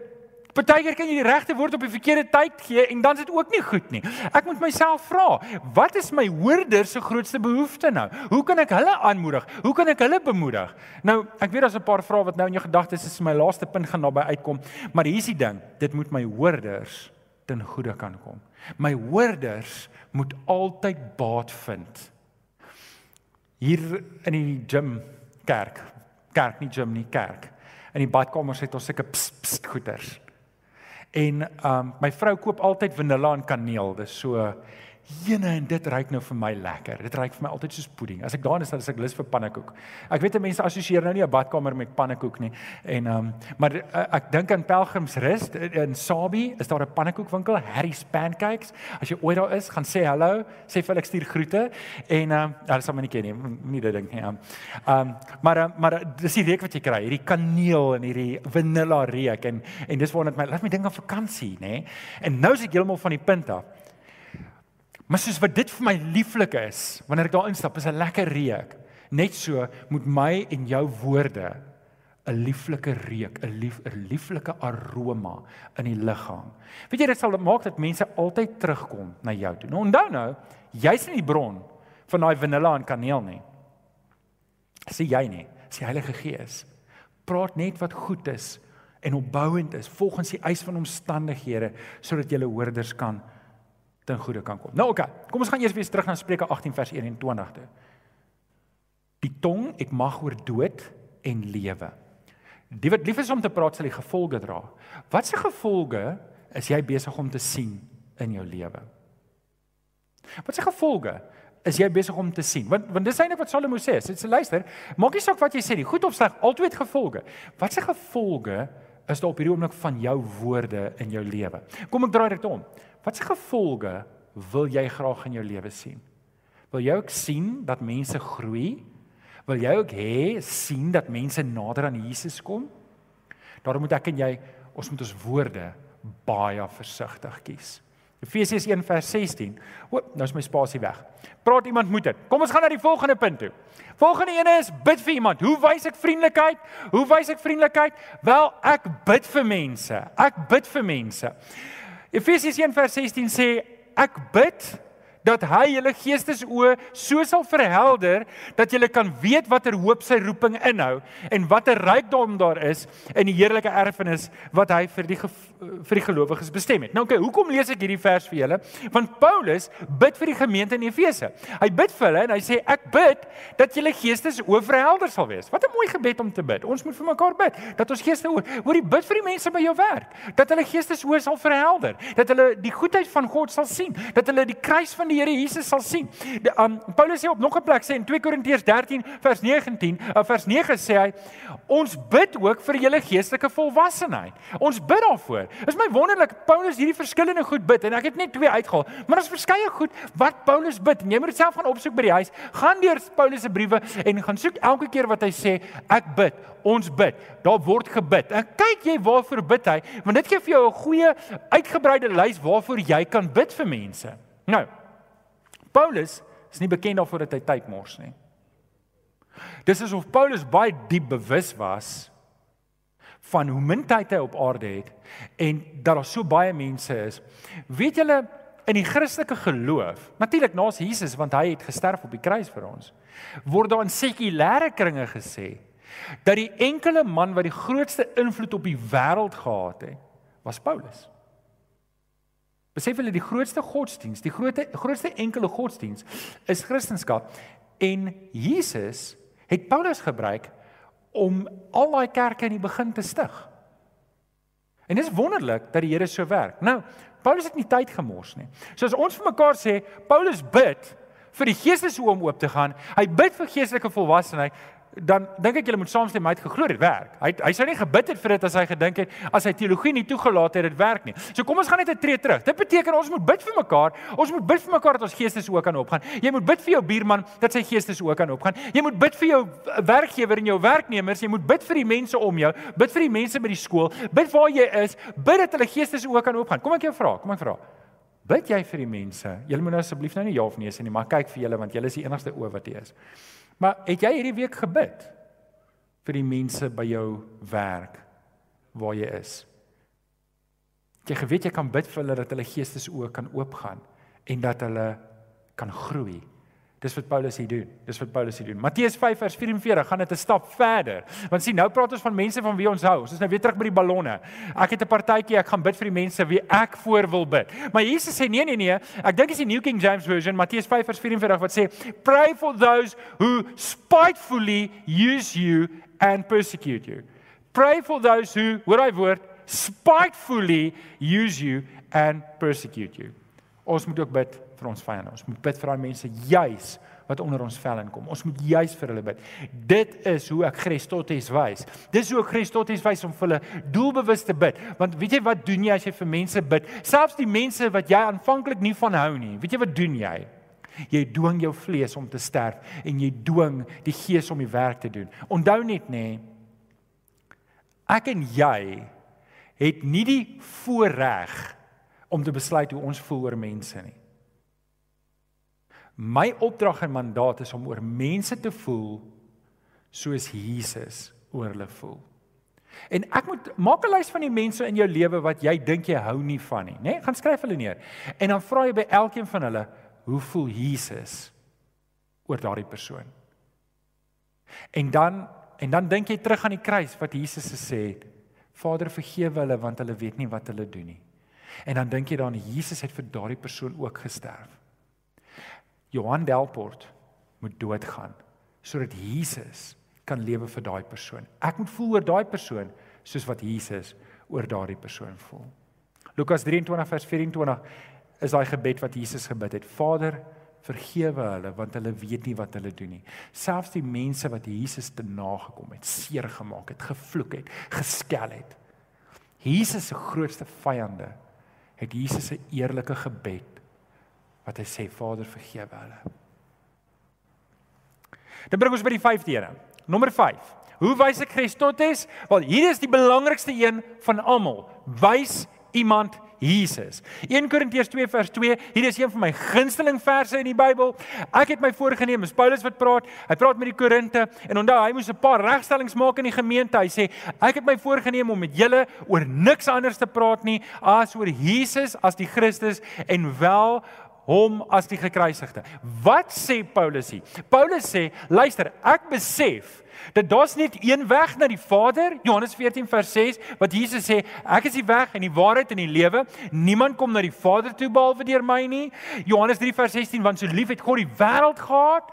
Partykeer kan jy die regte woord op die verkeerde tyd gee en dan is dit ook nie goed nie. Ek moet myself vra, wat is my hoorders se grootste behoefte nou? Hoe kan ek hulle aanmoedig? Hoe kan ek hulle bemoedig? Nou, ek weet daar's 'n paar vrae wat nou in jou gedagtes is, my laaste punt gaan daarby uitkom, maar hier's die ding, dit moet my hoorders ten goeie kan kom. My hoorders moet altyd baat vind. Hier in die gym kerk, kerk nie gym nie, kerk. In die badkamers het ons sulke pst, pst goeters. En um my vrou koop altyd vanilla en kaneel. Dis so Jene en dit ruik nou vir my lekker. Dit ruik vir my altyd soos pudding. As ek daar is, dan is ek lus vir pannekoek. Ek weet mense assosieer nou nie 'n badkamer met pannekoek nie. En ehm um, maar uh, ek dink aan Pelgrimsrus in Sabie, is daar 'n pannekoekwinkel, Harry's Pancakes. As jy ooit daar is, gaan sê hallo, sê vir ek stuur groete en ehm um, ja, dis sommer nie ken nie, nie dit ding nie. Ehm um, maar uh, maar dis die reuk wat jy kry, hierdie kaneel en hierdie vanilla reuk en en dis waar dit my laat my dink aan vakansie, nê? En nou is ek heeltemal van die punt af. Maar soos wat dit vir my lieflik is, wanneer ek daar instap, is 'n lekker reuk. Net so moet my en jou woorde 'n lieflike reuk, 'n lief 'n lieflike aroma in die liggaam. Weet jy dit sal maak dat mense altyd terugkom na jou toe. Nou onthou nou, jy's nie die bron van daai vanilla en kaneel nie. Sê jy nie, die Heilige Gees. Praat net wat goed is en opbouend is volgens die eis van omstandighede sodat jy hoorders kan ten goeie kan kom. Nou oké, okay, kom ons gaan eers weer terug na Spreuke 18 vers 21 toe. Die tong het mag oor dood en lewe. Die wat lief is om te praat sal die gevolge dra. Wat se gevolge is jy besig om te sien in jou lewe? Wat se gevolge is jy besig om te sien? Want want dis eintlik wat Salomo sê. Hy sê luister, maak nie saak wat jy sê nie, goed of sleg, altyd gevolge. Wat se gevolge is daar op hierdie oomblik van jou woorde in jou lewe? Kom ek draai dit om. Wat se gevolge wil jy graag in jou lewe sien? Wil jy ook sien dat mense groei? Wil jy ook hê sien dat mense nader aan Jesus kom? Daarom moet ek en jy ons moet ons woorde baie versigtig kies. Efesiërs 1:16. O, nou is my spasie weg. Praat iemand moet dit. Kom ons gaan na die volgende punt toe. Volgende een is bid vir iemand. Hoe wys ek vriendelikheid? Hoe wys ek vriendelikheid? Wel, ek bid vir mense. Ek bid vir mense. Efesiërs 1:16 sê ek bid dat hy julle geestesoë so sal verhelder dat julle kan weet watter hoop sy roeping inhou en watter rykdom daar is in die heerlike erfenis wat hy vir die vir die gelowiges bestem het. Nou okay, hoekom lees ek hierdie vers vir julle? Want Paulus bid vir die gemeente in Efese. Hy bid vir hulle en hy sê ek bid dat julle geestesoë verhelder sal wees. Wat 'n mooi gebed om te bid. Ons moet vir mekaar bid dat ons geeste oor hoor die bid vir die mense by jou werk, dat hulle geestesoë sal verhelder, dat hulle die goedheid van God sal sien, dat hulle die kruis van die Here Jesus sal sien. Die, um, Paulus sê op nog 'n plek sê in 2 Korintiërs 13 vers 19, uh, vers 9 sê hy ons bid ook vir julle geestelike volwassenheid. Ons bid daarvoor. Is my wonderlik Paulus hierdie verskillende goed bid en ek het net twee uitgehaal, maar daar's verskeie goed wat Paulus bid. En jy moet dit self gaan opsoek by die huis. Gaan deur Paulus se briewe en gaan soek elke keer wat hy sê ek bid, ons bid. Daar word gebid. En kyk jy waarvoor bid hy? Want dit gee vir jou 'n goeie uitgebreide lys waarvoor jy kan bid vir mense. Nou. Paulus is nie bekend daarvoor dat hy tyd mors nie. Dis asof Paulus baie diep bewus was van hoe min tyd hy op aarde het en dat daar so baie mense is. Weet julle in die Christelike geloof, natuurlik naas Jesus want hy het gesterf op die kruis vir ons, word daar in sekulêre kringe gesê dat die enkele man wat die grootste invloed op die wêreld gehad het, was Paulus. Besef hulle die grootste godsdiens, die grootste grootste enkele godsdiens is Christendom en Jesus het Paulus gebruik om al daai kerke in die begin te stig. En dit is wonderlik dat die Here so werk. Nou, Paulus het nie tyd gemors nie. So as ons vir mekaar sê Paulus bid vir die geestelike oom oop te gaan, hy bid vir geestelike volwassenheid, dan dink ek julle moet saamstem hy het geglo dit werk. Hy hy sou nie gebid het vir dit as hy gedink het as hy teologie nie toegelaat het dit werk nie. So kom ons gaan net 'n tree terug. Dit beteken ons moet bid vir mekaar. Ons moet bid vir mekaar dat ons geestes ook kan opgaan. Jy moet bid vir jou buurman dat sy geestes ook kan opgaan. Jy moet bid vir jou werkgewer en jou werknemers. Jy moet bid vir die mense om jou. Bid vir die mense by die skool. Bid waar jy is. Bid dat hulle geestes ook kan opgaan. Kom ek jou vra. Kom ek vra. Bid jy vir die mense? Julle moet nou asseblief nou nie ja of nee sê nie, maar kyk vir julle want julle is die enigste oë wat hier is. Maar het jy hierdie week gebid vir die mense by jou werk waar jy is? Jy geweet jy kan bid vir hulle dat hulle geestes oë kan oopgaan en dat hulle kan groei. Dis wat Paulus hier doen. Dis wat Paulus hier doen. Matteus 5 vers 44 gaan dit 'n stap verder. Want sien, nou praat ons van mense van wie ons hou. Ons is nou weer terug by die ballonne. Ek het 'n partytjie, ek gaan bid vir die mense wie ek voor wil bid. Maar Jesus sê nee nee nee. Ek dink dis die New King James Version, Matteus 5 vers 44 wat sê, "Pray for those who spitefully use you and persecute you." Pray for those who, what I word, spitefully use you and persecute you. Ons moet ook bid vir ons vyande. Ons moet bid vir daai mense juis wat onder ons vel inkom. Ons moet juis vir hulle bid. Dit is hoe ek Christus wys. Dis hoe ek Christus wys om vir hulle doelbewus te bid. Want weet jy wat doen jy as jy vir mense bid? Selfs die mense wat jy aanvanklik nie van hou nie. Weet jy wat doen jy? Jy dwing jou vlees om te sterf en jy dwing die gees om die werk te doen. Onthou net nê ek en jy het nie die voorreg om te besluit hoe ons voel oor mense nie. My opdrag en mandaat is om oor mense te voel soos Jesus oor hulle voel. En ek moet maak 'n lys van die mense in jou lewe wat jy dink jy hou nie van nie, né? Nee, gaan skryf hulle neer. En dan vra jy by elkeen van hulle, hoe voel Jesus oor daardie persoon? En dan en dan dink jy terug aan die kruis wat Jesus gesê het, Vader vergewe hulle want hulle weet nie wat hulle doen nie. En dan dink jy dan Jesus het vir daardie persoon ook gesterf. Johan Delport moet doodgaan sodat Jesus kan lewe vir daai persoon. Ek moet voel oor daai persoon soos wat Jesus oor daardie persoon voel. Lukas 23 vers 24 is daai gebed wat Jesus gebid het. Vader, vergewe hulle want hulle weet nie wat hulle doen nie. Selfs die mense wat Jesus te nagekom het, seer gemaak het, gevloek het, geskel het. Jesus se grootste vyande het Jesus se eerlike gebed wat hy sê Vader vergewe hulle. Dan bring ons by die 5de een. Nommer 5. Hoe wys ek Christus? Wel, hier is die belangrikste een van almal. Wys iemand Jesus. 1 Korintiërs 2 vers 2. Hier is een van my gunsteling verse in die Bybel. Ek het my voorgenem, is Paulus wat praat. Hy praat met die Korinte en onthou hy moes 'n paar regstellings maak in die gemeente. Hy sê ek het my voorgenem om met julle oor niks anders te praat nie as oor Jesus as die Christus en wel hom as die gekruisigde. Wat sê Paulus hier? Paulus sê, luister, ek besef dat daar's net een weg na die Vader, Johannes 14 vers 6, wat Jesus sê, ek is die weg en die waarheid en die lewe. Niemand kom na die Vader toe behalwe deur my nie. Johannes 3 vers 16, want so lief het God die wêreld gehad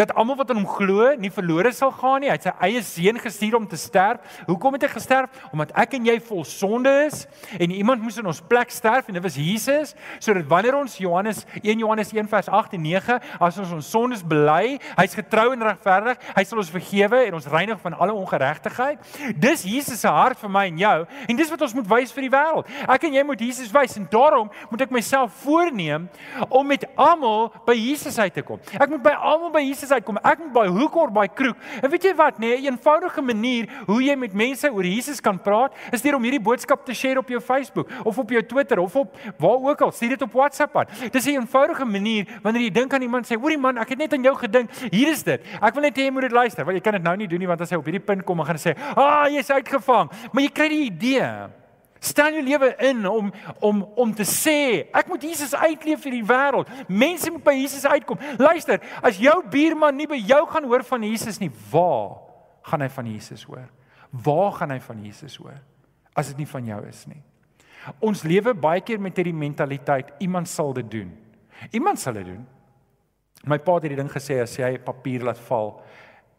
dat almal wat aan hom glo nie verlore sal gaan nie. Hy het sy eie seun gestuur om te sterf. Hoekom het hy gesterf? Omdat ek en jy vol sonde is en iemand moes in ons plek sterf en dit was Jesus, sodat wanneer ons Johannes 1 Johannes 1 vers 8 en 9 as ons ons sondes bely, hy's getrou en regverdig, hy sal ons vergewe en ons reinig van alle ongeregtigheid. Dis Jesus se hart vir my en jou en dis wat ons moet wys vir die wêreld. Ek en jy moet Jesus wys en daarom moet ek myself voorneem om met almal by Jesus uit te kom. Ek moet by almal by Jesus uitkom. Ek moet by hoek of by kroeg. En weet jy wat, nee, 'n eenvoudige manier hoe jy met mense oor Jesus kan praat, is deur om hierdie boodskap te share op jou Facebook of op jou Twitter of op waar ook al. Stuur dit op WhatsApp aan. Dis 'n eenvoudige manier wanneer jy dink aan iemand sê, "Hoorie man, ek het net aan jou gedink. Hier is dit. Ek wil net hê jy moet dit luister." Want jy kan dit nou nie doen nie want as hy op hierdie punt kom gaan sê, "Ah, jy's uitgevang." Maar jy kry die idee. Stel jou lewe in om om om te sê, ek moet Jesus uitleef vir die wêreld. Mense moet by Jesus uitkom. Luister, as jou buurman nie by jou gaan hoor van Jesus nie, waar gaan hy van Jesus hoor? Waar gaan hy van Jesus hoor? As dit nie van jou is nie. Ons lewe baie keer met hierdie mentaliteit, iemand sal dit doen. Iemand sal dit doen. My pa het hierdie ding gesê as jy papier laat val,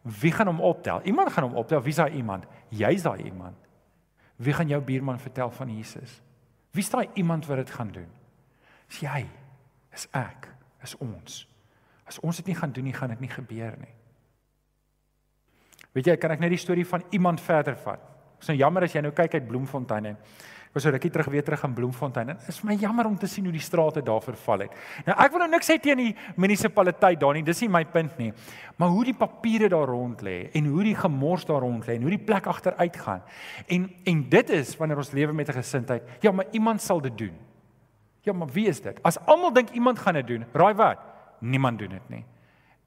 wie gaan hom optel? Iemand gaan hom optel. Wie's daai iemand? Jy's daai iemand. Wie gaan jou buurman vertel van Jesus? Wie is daai iemand wat dit gaan doen? Is jy? Is ek? Is ons? As ons dit nie gaan doen nie, gaan dit nie gebeur nie. Weet jy, kan ek net die storie van iemand verder vat? Dit is nou jammer as jy nou kyk uit Bloemfontein en was so rukkie terug weer terug in Bloemfontein. Dit is my jammer om te sien hoe die strate daar verval het. Nou ek wil nou niks sê teen die munisipaliteit daar nie, dis nie my punt nie. Maar hoe die papiere daar rond lê en hoe die gemors daar rond lê en hoe die plek agteruit gaan. En en dit is wanneer ons lewe met 'n gesindheid. Ja, maar iemand sal dit doen. Ja, maar wie is dit? As almal dink iemand gaan dit doen, raai wat? Niemand doen dit nie.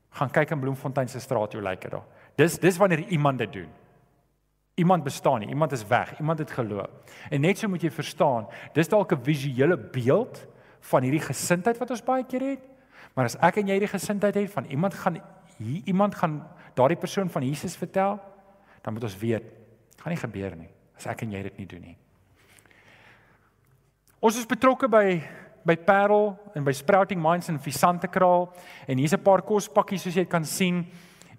Gaan kyk in Bloemfontein se straat hoe lyk dit daar. Dis dis wanneer iemand dit doen. Iemand bestaan nie, iemand is weg, iemand het geloop. En net so moet jy verstaan, dis dalk 'n visuele beeld van hierdie gesindheid wat ons baie keer het. Maar as ek en jy hierdie gesindheid het van iemand gaan hier iemand gaan daardie persoon van Jesus vertel, dan moet ons weet, gaan nie gebeur nie as ek en jy dit nie doen nie. Ons is betrokke by by Parel en by Sprouting Minds in Visante Kraal en hier's 'n paar kospakkies soos jy kan sien.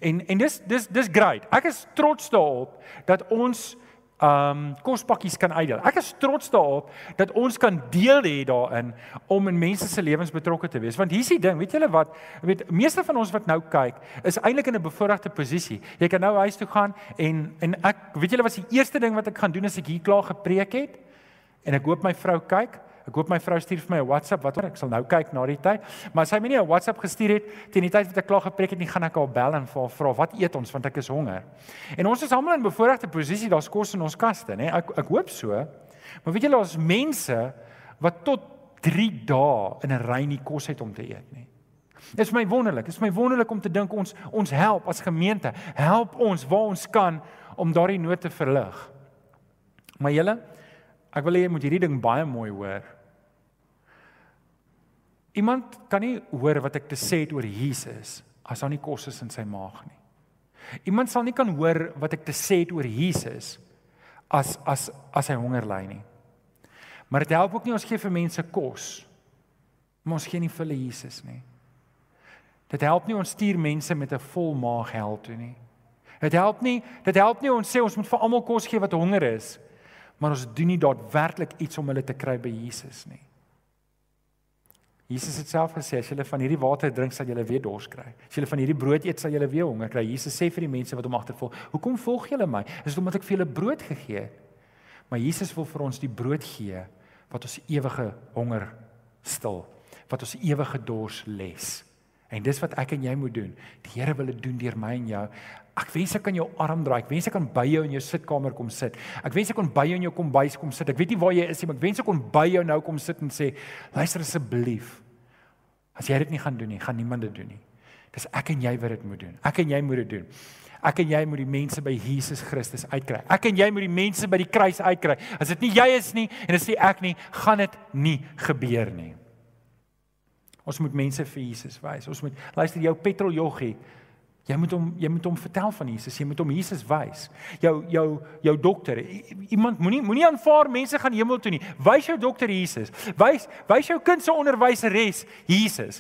En en dis dis dis great. Ek is trots daarop dat ons um kospakkies kan uitdeel. Ek is trots daarop dat ons kan deel hê daarin om in mense se lewens betrokke te wees. Want hier's die ding, weet julle wat? Weet meeste van ons wat nou kyk, is eintlik in 'n bevoordeelde posisie. Jy kan nou huis toe gaan en en ek weet julle wat die eerste ding wat ek gaan doen as ek hier klaar gepreek het en ek hoop my vrou kyk, Ek hoop my vrou stuur vir my 'n WhatsApp wat ek sal nou kyk na die tyd. Maar as sy my nie 'n WhatsApp gestuur het teen die tyd wat ek klaar gepreek het nie, gaan ek haar bel en vir haar vra wat eet ons want ek is honger. En ons is almal in 'n bevoordeelde posisie, daar's kos in ons kaste, nê? Ek ek hoop so. Maar weet julle ons mense wat tot 3 dae in 'n ry nie kos het om te eet nie. Dit is my wonderlik. Dit is my wonderlik om te dink ons ons help as gemeente. Help ons waar ons kan om daardie nood te verlig. Maar julle, ek wil hê jy moet hierdie ding baie mooi hoor. Iemand kan nie hoor wat ek te sê het oor Jesus as daar nie kos is in sy maag nie. Iemand sal nie kan hoor wat ek te sê het oor Jesus as as as hy honger ly nie. Maar dit help ook nie ons gee vir mense kos. Maar ons gee nie vir hulle Jesus nie. Dit help nie ons stuur mense met 'n vol maag hel toe nie. Dit help nie, dit help nie ons sê ons moet vir almal kos gee wat honger is, maar ons doen nie daadwerklik iets om hulle te kry by Jesus nie. Jesus het self gesê as julle van hierdie water drink sal julle weer dors kry. As julle van hierdie brood eet sal julle weer honger kry. Jesus sê vir die mense wat hom agtervolg, "Hoekom volg julle my? Is dit omdat ek vir julle brood gegee het?" Maar Jesus wil vir ons die brood gee wat ons ewige honger stil, wat ons ewige dors les. En dis wat ek en jy moet doen. Die Here wil dit doen deur my en jou. Ek wens ek kan jou arm draai. Ek wens ek kan by jou in jou sitkamer kom sit. Ek wens ek kon by jou in jou kombuis kom sit. Ek weet nie waar jy is nie, maar ek wens ek kon by jou nou kom sit en sê, "Luister asseblief. As jy dit nie gaan doen nie, gaan niemand dit doen nie. Dis ek en jy wat dit moet doen. Ek en jy moet dit doen. Ek en jy moet die mense by Jesus Christus uitkry. Ek en jy moet die mense by die kruis uitkry. As dit nie jy is nie en dit nie ek nie, gaan dit nie gebeur nie. Ons moet mense vir Jesus wys. Ons moet luister jou petroljoggie Jy moet hom jy moet hom vertel van Jesus. Jy moet hom Jesus wys. Jou jou jou dokter. Iemand moenie moenie aanvaar mense gaan hemel toe nie. Wys jou dokter Jesus. Wys wys jou kind se onderwyseres Jesus.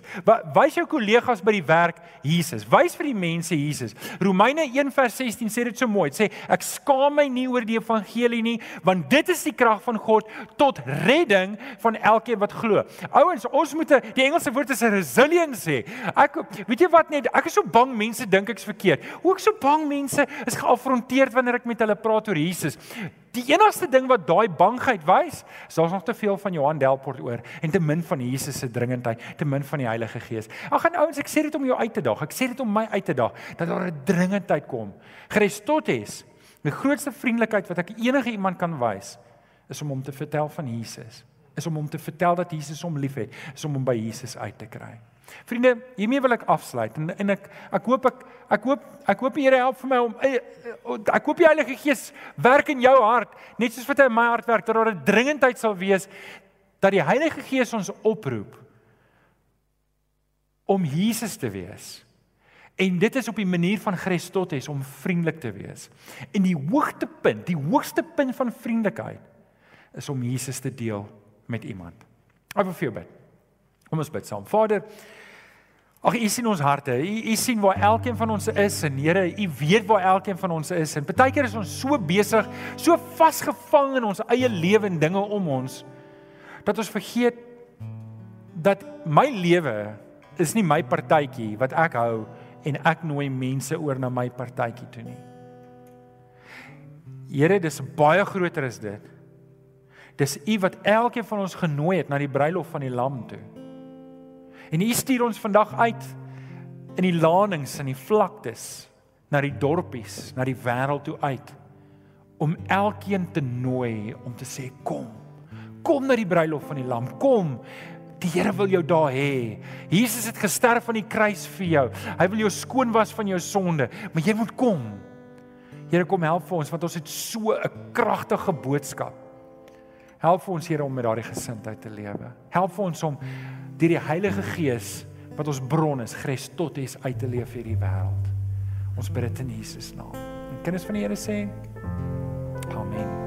Wys jou kollegas by die werk Jesus. Wys vir die mense Jesus. Romeine 1:16 sê dit so mooi. Dit sê ek skaam my nie oor die evangelie nie, want dit is die krag van God tot redding van elkeen wat glo. Ouens, ons moet die Engelse woord is resilience sê. Ek weet jy wat net ek is so bang mense dink ek's verkeerd. Ook so bang mense is geafronteerd wanneer ek met hulle praat oor Jesus. Die enigste ding wat daai bangheid wys, is daar's nog te veel van Johan Delport oor en te min van Jesus se dringendheid, te min van die Heilige Gees. Ag en ouens, ek sê dit om jou uit te daag. Ek sê dit om my uit te daag dat daar 'n dringendheid kom. Christus, die grootste vriendelikheid wat ek enige iemand kan wys, is om hom te vertel van Jesus. Is om hom te vertel dat Jesus hom liefhet, is om hom by Jesus uit te kry. Vriende, hiermee wil ek afsluit en en ek ek hoop ek ek hoop ek hoop die Here help vir my om eh, eh, ek hoop die Heilige Gees werk in jou hart net soos wat hy in my hart werk dat daar 'n dringendheid sal wees dat die Heilige Gees ons oproep om Jesus te wees. En dit is op die manier van Christus om vriendelik te wees. En die hoogtepunt, die hoogste punt van vriendelikheid is om Jesus te deel met iemand. Ek wil vir jou bid. Kom ons bid saam. Vader, Ag u sien ons harte. U u sien waar elkeen van ons is en Here, u weet waar elkeen van ons is. En baie keer is ons so besig, so vasgevang in ons eie lewe en dinge om ons dat ons vergeet dat my lewe is nie my partytjie wat ek hou en ek nooi mense oor na my partytjie toe nie. Here, dis baie groter as dit. Dis u wat elkeen van ons genooi het na die bruilof van die lam toe. En U stuur ons vandag uit in die lanings en die vlaktes na die dorpies, na die wêreld toe uit om elkeen te nooi om te sê kom. Kom na die bruilof van die lam. Kom. Die Here wil jou daar hê. Jesus het gesterf aan die kruis vir jou. Hy wil jou skoon was van jou sonde, maar jy moet kom. Here kom help vir ons want ons het so 'n kragtige boodskap. Help vir ons Here om met daardie gesindheid te lewe. Help vir ons om deur die Heilige Gees wat ons bron is, Christotes uit te leef hierdie wêreld. Ons bid dit in Jesus naam. En kinders van die Here sê Amen.